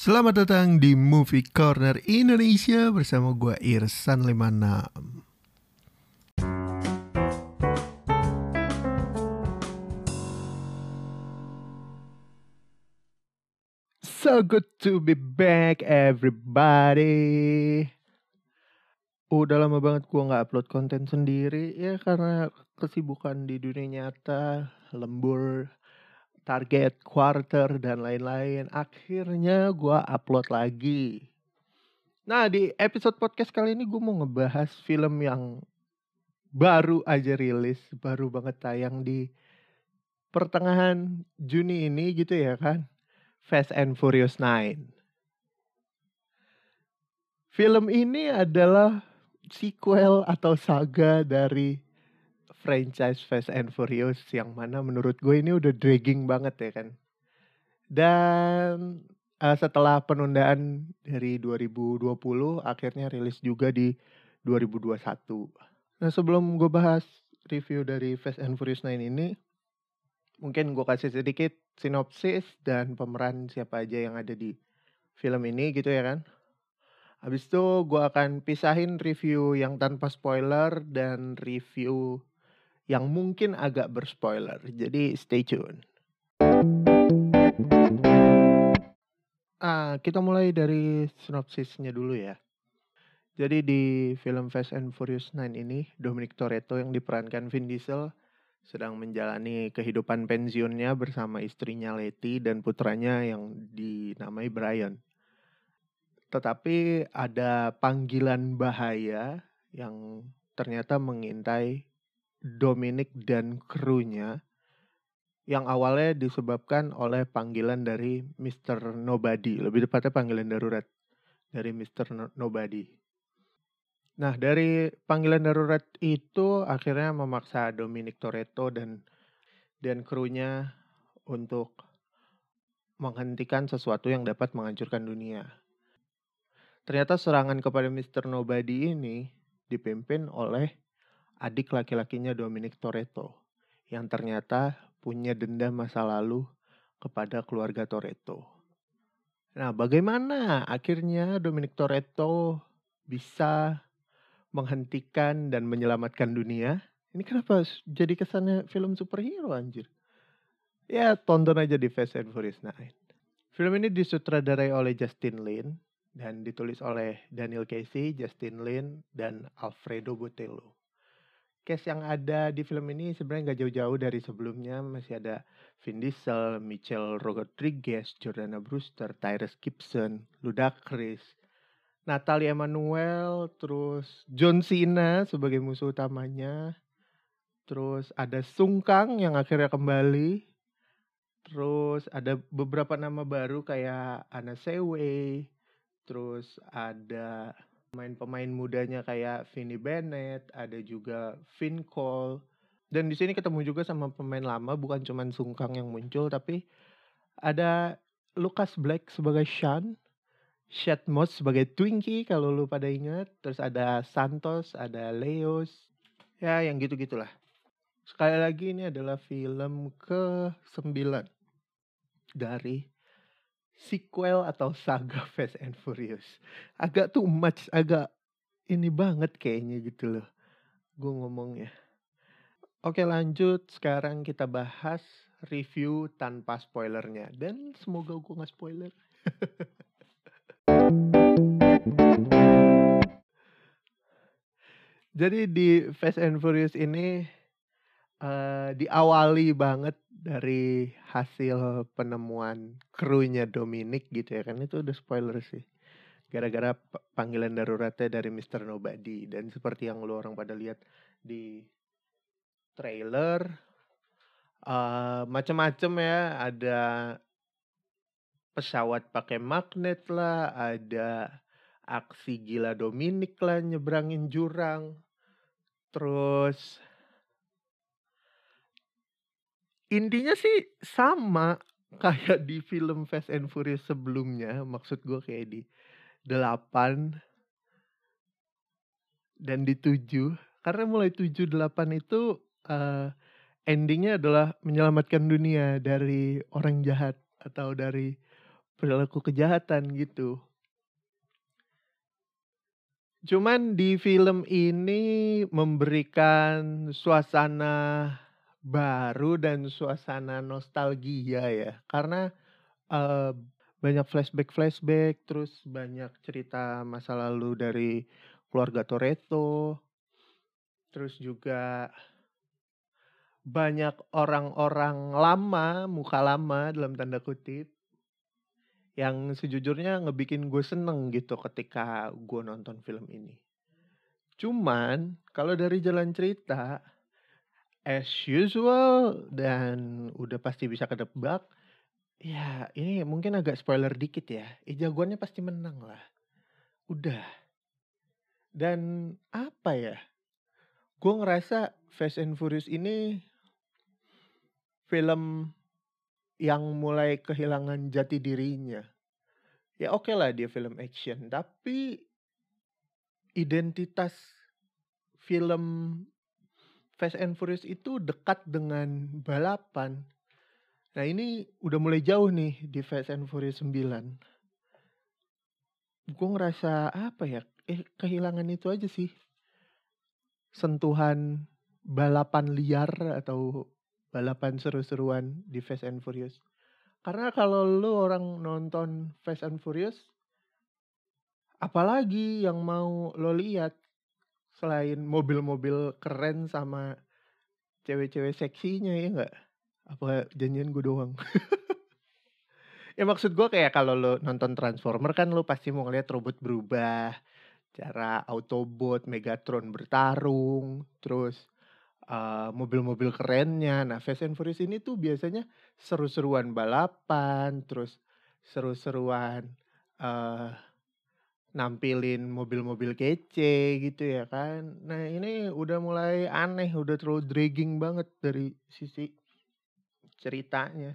Selamat datang di Movie Corner Indonesia bersama gue Irsan 56. So good to be back everybody. Udah lama banget gue nggak upload konten sendiri ya karena kesibukan di dunia nyata, lembur, target, quarter dan lain-lain. Akhirnya gue upload lagi. Nah di episode podcast kali ini gue mau ngebahas film yang baru aja rilis, baru banget tayang di pertengahan Juni ini gitu ya kan. Fast and Furious 9. Film ini adalah sequel atau saga dari franchise Fast and Furious yang mana menurut gue ini udah dragging banget ya kan. Dan uh, setelah penundaan dari 2020 akhirnya rilis juga di 2021. Nah sebelum gue bahas review dari Fast and Furious 9 ini, mungkin gue kasih sedikit sinopsis dan pemeran siapa aja yang ada di film ini gitu ya kan. Habis itu gue akan pisahin review yang tanpa spoiler dan review yang mungkin agak berspoiler. Jadi stay tune. Ah, kita mulai dari sinopsisnya dulu ya. Jadi di film Fast and Furious 9 ini, Dominic Toretto yang diperankan Vin Diesel sedang menjalani kehidupan pensiunnya bersama istrinya Letty dan putranya yang dinamai Brian. Tetapi ada panggilan bahaya yang ternyata mengintai Dominic dan krunya yang awalnya disebabkan oleh panggilan dari Mr. Nobody, lebih tepatnya panggilan darurat dari Mr. Nobody. Nah, dari panggilan darurat itu akhirnya memaksa Dominic Toretto dan dan krunya untuk menghentikan sesuatu yang dapat menghancurkan dunia. Ternyata serangan kepada Mr. Nobody ini dipimpin oleh adik laki-lakinya Dominic Toretto yang ternyata punya dendam masa lalu kepada keluarga Toretto. Nah, bagaimana akhirnya Dominic Toretto bisa menghentikan dan menyelamatkan dunia. Ini kenapa jadi kesannya film superhero anjir? Ya tonton aja di Fast and Furious 9. Film ini disutradarai oleh Justin Lin dan ditulis oleh Daniel Casey, Justin Lin, dan Alfredo Botello. Cast yang ada di film ini sebenarnya nggak jauh-jauh dari sebelumnya. Masih ada Vin Diesel, Michelle Rodriguez, Jordana Brewster, Tyrese Gibson, Ludacris, Natalie Emmanuel, terus John Cena sebagai musuh utamanya, terus ada Sung Kang yang akhirnya kembali, terus ada beberapa nama baru kayak Anna Sewe, terus ada pemain-pemain mudanya kayak Vinny Bennett, ada juga Finn Cole, dan di sini ketemu juga sama pemain lama bukan cuma Sung Kang yang muncul tapi ada Lucas Black sebagai Sean Moss sebagai Twinkie kalau lu pada ingat. Terus ada Santos, ada Leos. Ya yang gitu-gitulah. Sekali lagi ini adalah film ke-9 dari sequel atau saga Fast and Furious. Agak too much, agak ini banget kayaknya gitu loh. Gue ngomongnya. Oke lanjut, sekarang kita bahas review tanpa spoilernya. Dan semoga gue gak spoiler. Jadi di Fast and Furious ini uh, diawali banget dari hasil penemuan krunya Dominic gitu ya kan itu udah spoiler sih. Gara-gara panggilan daruratnya dari Mr. Nobody dan seperti yang lu orang pada lihat di trailer uh, macam-macam ya ada pesawat pakai magnet lah, ada aksi gila Dominic lah nyebrangin jurang. Terus intinya sih sama kayak di film Fast and Furious sebelumnya. Maksud gue kayak di 8 dan di 7. Karena mulai 7 8 itu uh, endingnya adalah menyelamatkan dunia dari orang jahat atau dari perilaku kejahatan gitu. Cuman di film ini memberikan suasana baru dan suasana nostalgia ya, karena, eee, banyak flashback-flashback, terus banyak cerita masa lalu dari keluarga Toretto. Terus juga banyak orang-orang lama, muka lama dalam tanda kutip. Yang sejujurnya ngebikin gue seneng gitu ketika gue nonton film ini. Cuman kalau dari jalan cerita, as usual dan udah pasti bisa ketebak, ya ini mungkin agak spoiler dikit ya, eh jagoannya pasti menang lah. Udah. Dan apa ya, gue ngerasa Fast and Furious ini film yang mulai kehilangan jati dirinya. Ya oke lah dia film action, tapi identitas film Fast and Furious itu dekat dengan balapan. Nah ini udah mulai jauh nih di Fast and Furious 9. Gue ngerasa apa ya, eh kehilangan itu aja sih. Sentuhan balapan liar atau balapan seru-seruan di Fast and Furious. Karena kalau lu orang nonton Fast and Furious, apalagi yang mau lo lihat selain mobil-mobil keren sama cewek-cewek seksinya ya nggak? Apa janjian gue doang? ya maksud gue kayak kalau lo nonton Transformer kan lo pasti mau ngeliat robot berubah, cara Autobot, Megatron bertarung, terus uh, mobil-mobil kerennya. Nah, Fast and Furious ini tuh biasanya seru-seruan balapan, terus seru-seruan uh, nampilin mobil-mobil kece gitu ya kan. Nah, ini udah mulai aneh, udah terlalu dragging banget dari sisi ceritanya.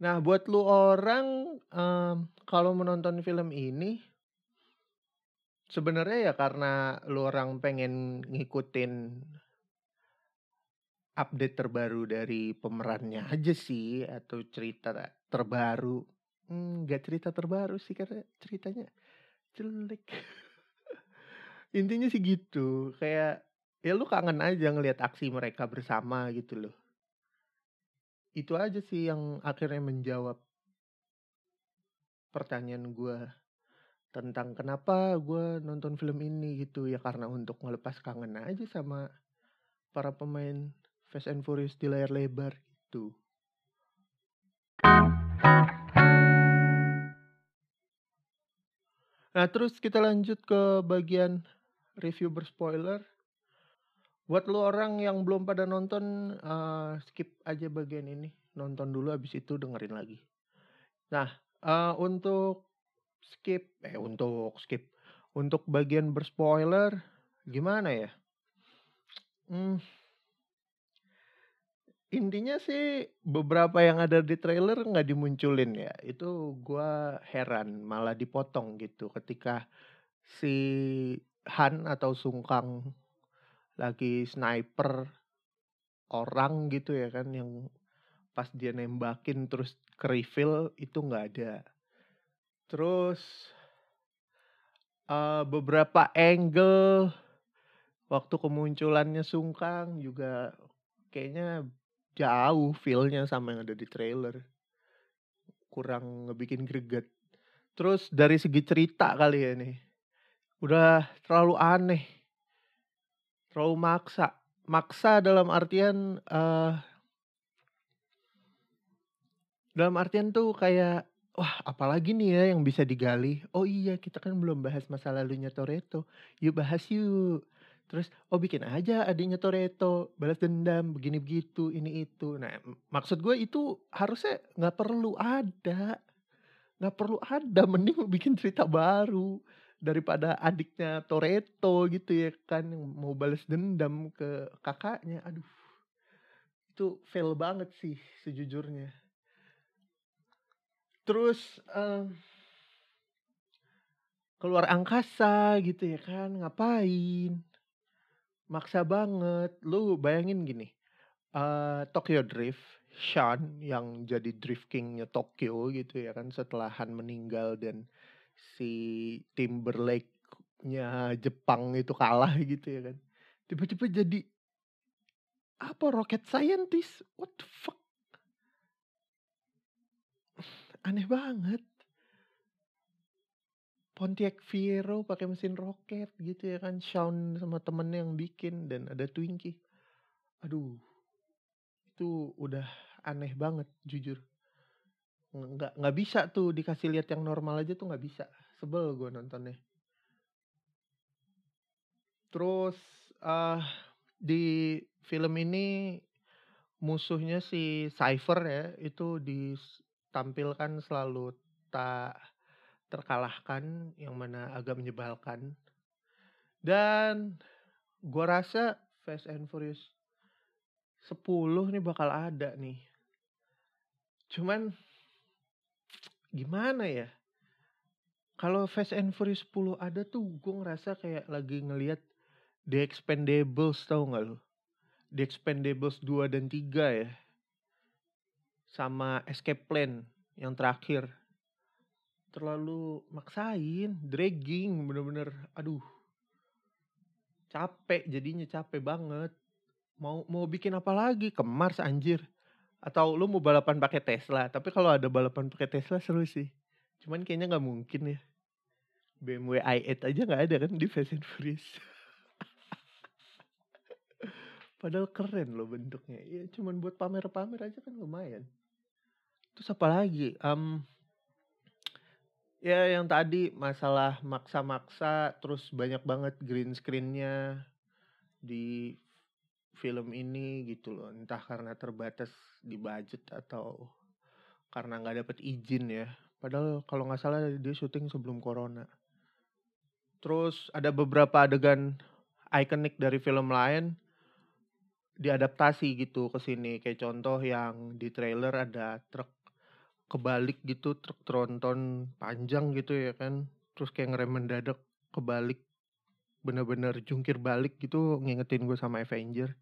Nah, buat lu orang um, kalau menonton film ini Sebenarnya ya karena lu orang pengen ngikutin update terbaru dari pemerannya aja sih atau cerita terbaru. Nggak cerita terbaru sih karena ceritanya jelek. Intinya sih gitu, kayak ya lu kangen aja ngelihat aksi mereka bersama gitu loh. Itu aja sih yang akhirnya menjawab pertanyaan gue tentang kenapa gue nonton film ini gitu ya karena untuk ngelepas kangen aja sama para pemain Fast and Furious di layar lebar gitu. Nah terus kita lanjut ke bagian review berspoiler. Buat lo orang yang belum pada nonton, uh, skip aja bagian ini. Nonton dulu abis itu dengerin lagi. Nah, uh, untuk skip eh untuk skip untuk bagian berspoiler gimana ya hmm, intinya sih beberapa yang ada di trailer nggak dimunculin ya. Itu gua heran malah dipotong gitu ketika si Han atau Sungkang lagi sniper orang gitu ya kan yang pas dia nembakin terus ke itu nggak ada. Terus uh, beberapa angle waktu kemunculannya Sungkang juga kayaknya jauh feel-nya sama yang ada di trailer. Kurang ngebikin greget. Terus dari segi cerita kali ya nih. Udah terlalu aneh. Terlalu maksa. Maksa dalam artian uh, dalam artian tuh kayak Wah, apalagi nih ya yang bisa digali? Oh iya, kita kan belum bahas masa lalunya Toretto. Yuk bahas yuk. Terus, oh bikin aja adiknya Toretto, balas dendam, begini begitu, ini itu. Nah, maksud gue itu harusnya nggak perlu ada. Nggak perlu ada, mending bikin cerita baru. Daripada adiknya Toretto gitu ya kan, mau balas dendam ke kakaknya. Aduh, itu fail banget sih sejujurnya. Terus, uh, keluar angkasa gitu ya kan, ngapain? Maksa banget. Lu bayangin gini, uh, Tokyo Drift Sean yang jadi Drift King-nya Tokyo gitu ya kan setelah Han meninggal dan si Timberlake-nya Jepang itu kalah gitu ya kan. Tiba-tiba jadi apa rocket scientist? What the fuck? Aneh banget. Pontiac Fiero pakai mesin roket gitu ya kan. Sean sama temennya yang bikin dan ada Twinkie. Aduh. Itu udah aneh banget jujur. Nggak nggak bisa tuh dikasih lihat yang normal aja tuh nggak bisa. Sebel gue nontonnya. Terus uh, di film ini musuhnya si Cypher ya itu ditampilkan selalu tak terkalahkan yang mana agak menyebalkan. Dan gua rasa Fast and Furious 10 nih bakal ada nih. Cuman gimana ya? Kalau Fast and Furious 10 ada tuh gue ngerasa kayak lagi ngelihat The Expendables tau gak lu? The Expendables 2 dan 3 ya. Sama Escape Plan yang terakhir. Terlalu maksain, dragging bener-bener aduh. Capek jadinya capek banget. Mau mau bikin apa lagi? Ke Mars anjir. Atau lu mau balapan pakai Tesla, tapi kalau ada balapan pakai Tesla seru sih. Cuman kayaknya nggak mungkin ya. BMW i8 aja nggak ada kan di Fast and Furious. Padahal keren loh bentuknya. Ya cuman buat pamer-pamer aja kan lumayan. Terus apa lagi? Um, ya yang tadi masalah maksa-maksa terus banyak banget green screennya di film ini gitu loh. Entah karena terbatas di budget atau karena nggak dapet izin ya. Padahal kalau nggak salah dia syuting sebelum corona. Terus ada beberapa adegan ikonik dari film lain diadaptasi gitu ke sini. Kayak contoh yang di trailer ada truk kebalik gitu, truk tronton panjang gitu ya kan. Terus kayak ngerem mendadak kebalik. Bener-bener jungkir balik gitu ngingetin gue sama Avenger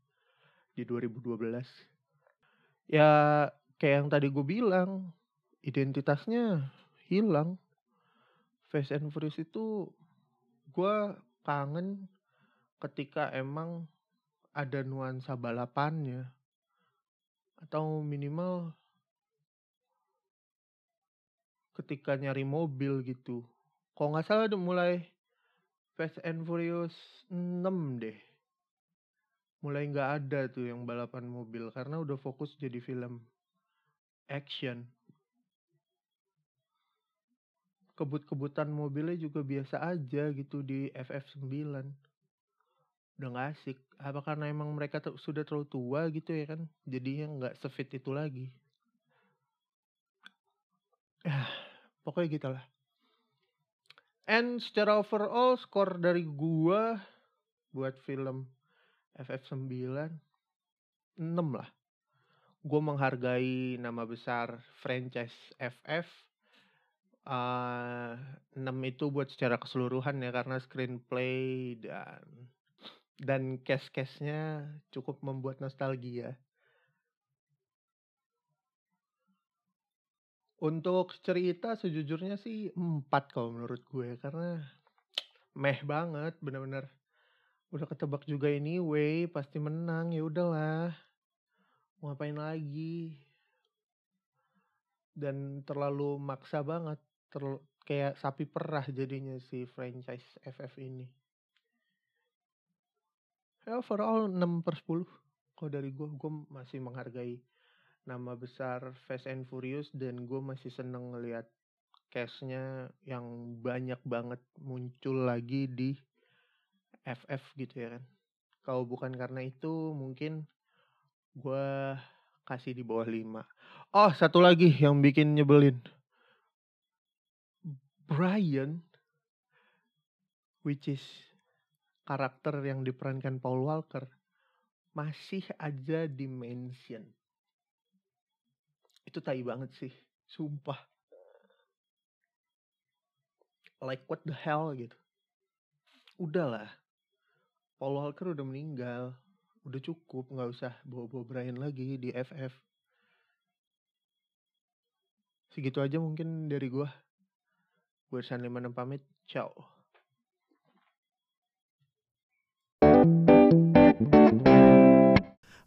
di 2012. Ya kayak yang tadi gue bilang, identitasnya hilang. Fast and Furious itu gue kangen ketika emang ada nuansa balapannya atau minimal ketika nyari mobil gitu. Kalau nggak salah udah mulai Fast and Furious 6 deh. Mulai nggak ada tuh yang balapan mobil karena udah fokus jadi film action. Kebut-kebutan mobilnya juga biasa aja gitu di FF9. Udah gak asik. Apa karena emang mereka sudah terlalu tua gitu ya kan? Jadinya nggak sefit itu lagi. Ya, pokoknya gitu lah. And secara overall skor dari gua buat film FF9 6 lah. Gue menghargai nama besar franchise FF uh, 6 itu buat secara keseluruhan ya karena screenplay dan dan cast-castnya cukup membuat nostalgia. Untuk cerita sejujurnya sih empat kalau menurut gue karena meh banget bener-bener udah ketebak juga ini way pasti menang ya udahlah mau ngapain lagi dan terlalu maksa banget terlalu kayak sapi perah jadinya si franchise FF ini. Ya overall 6 per 10. Kalau dari gue, gue masih menghargai nama besar Fast and Furious dan gue masih seneng ngeliat cashnya yang banyak banget muncul lagi di FF gitu ya kan. Kalau bukan karena itu mungkin gue kasih di bawah 5. Oh satu lagi yang bikin nyebelin Brian which is karakter yang diperankan Paul Walker masih aja dimension. Itu tai banget sih, sumpah. Like what the hell gitu. Udahlah. Paul Walker udah meninggal. Udah cukup, nggak usah bawa-bawa Brian lagi di FF. Segitu aja mungkin dari gua. Gue San 56 pamit. Ciao.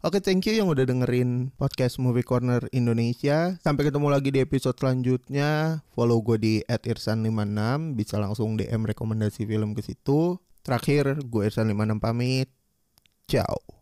Oke, thank you yang udah dengerin podcast Movie Corner Indonesia. Sampai ketemu lagi di episode selanjutnya. Follow gue di @irsan56, bisa langsung DM rekomendasi film ke situ. Terakhir, gue Irsan56 pamit. Ciao.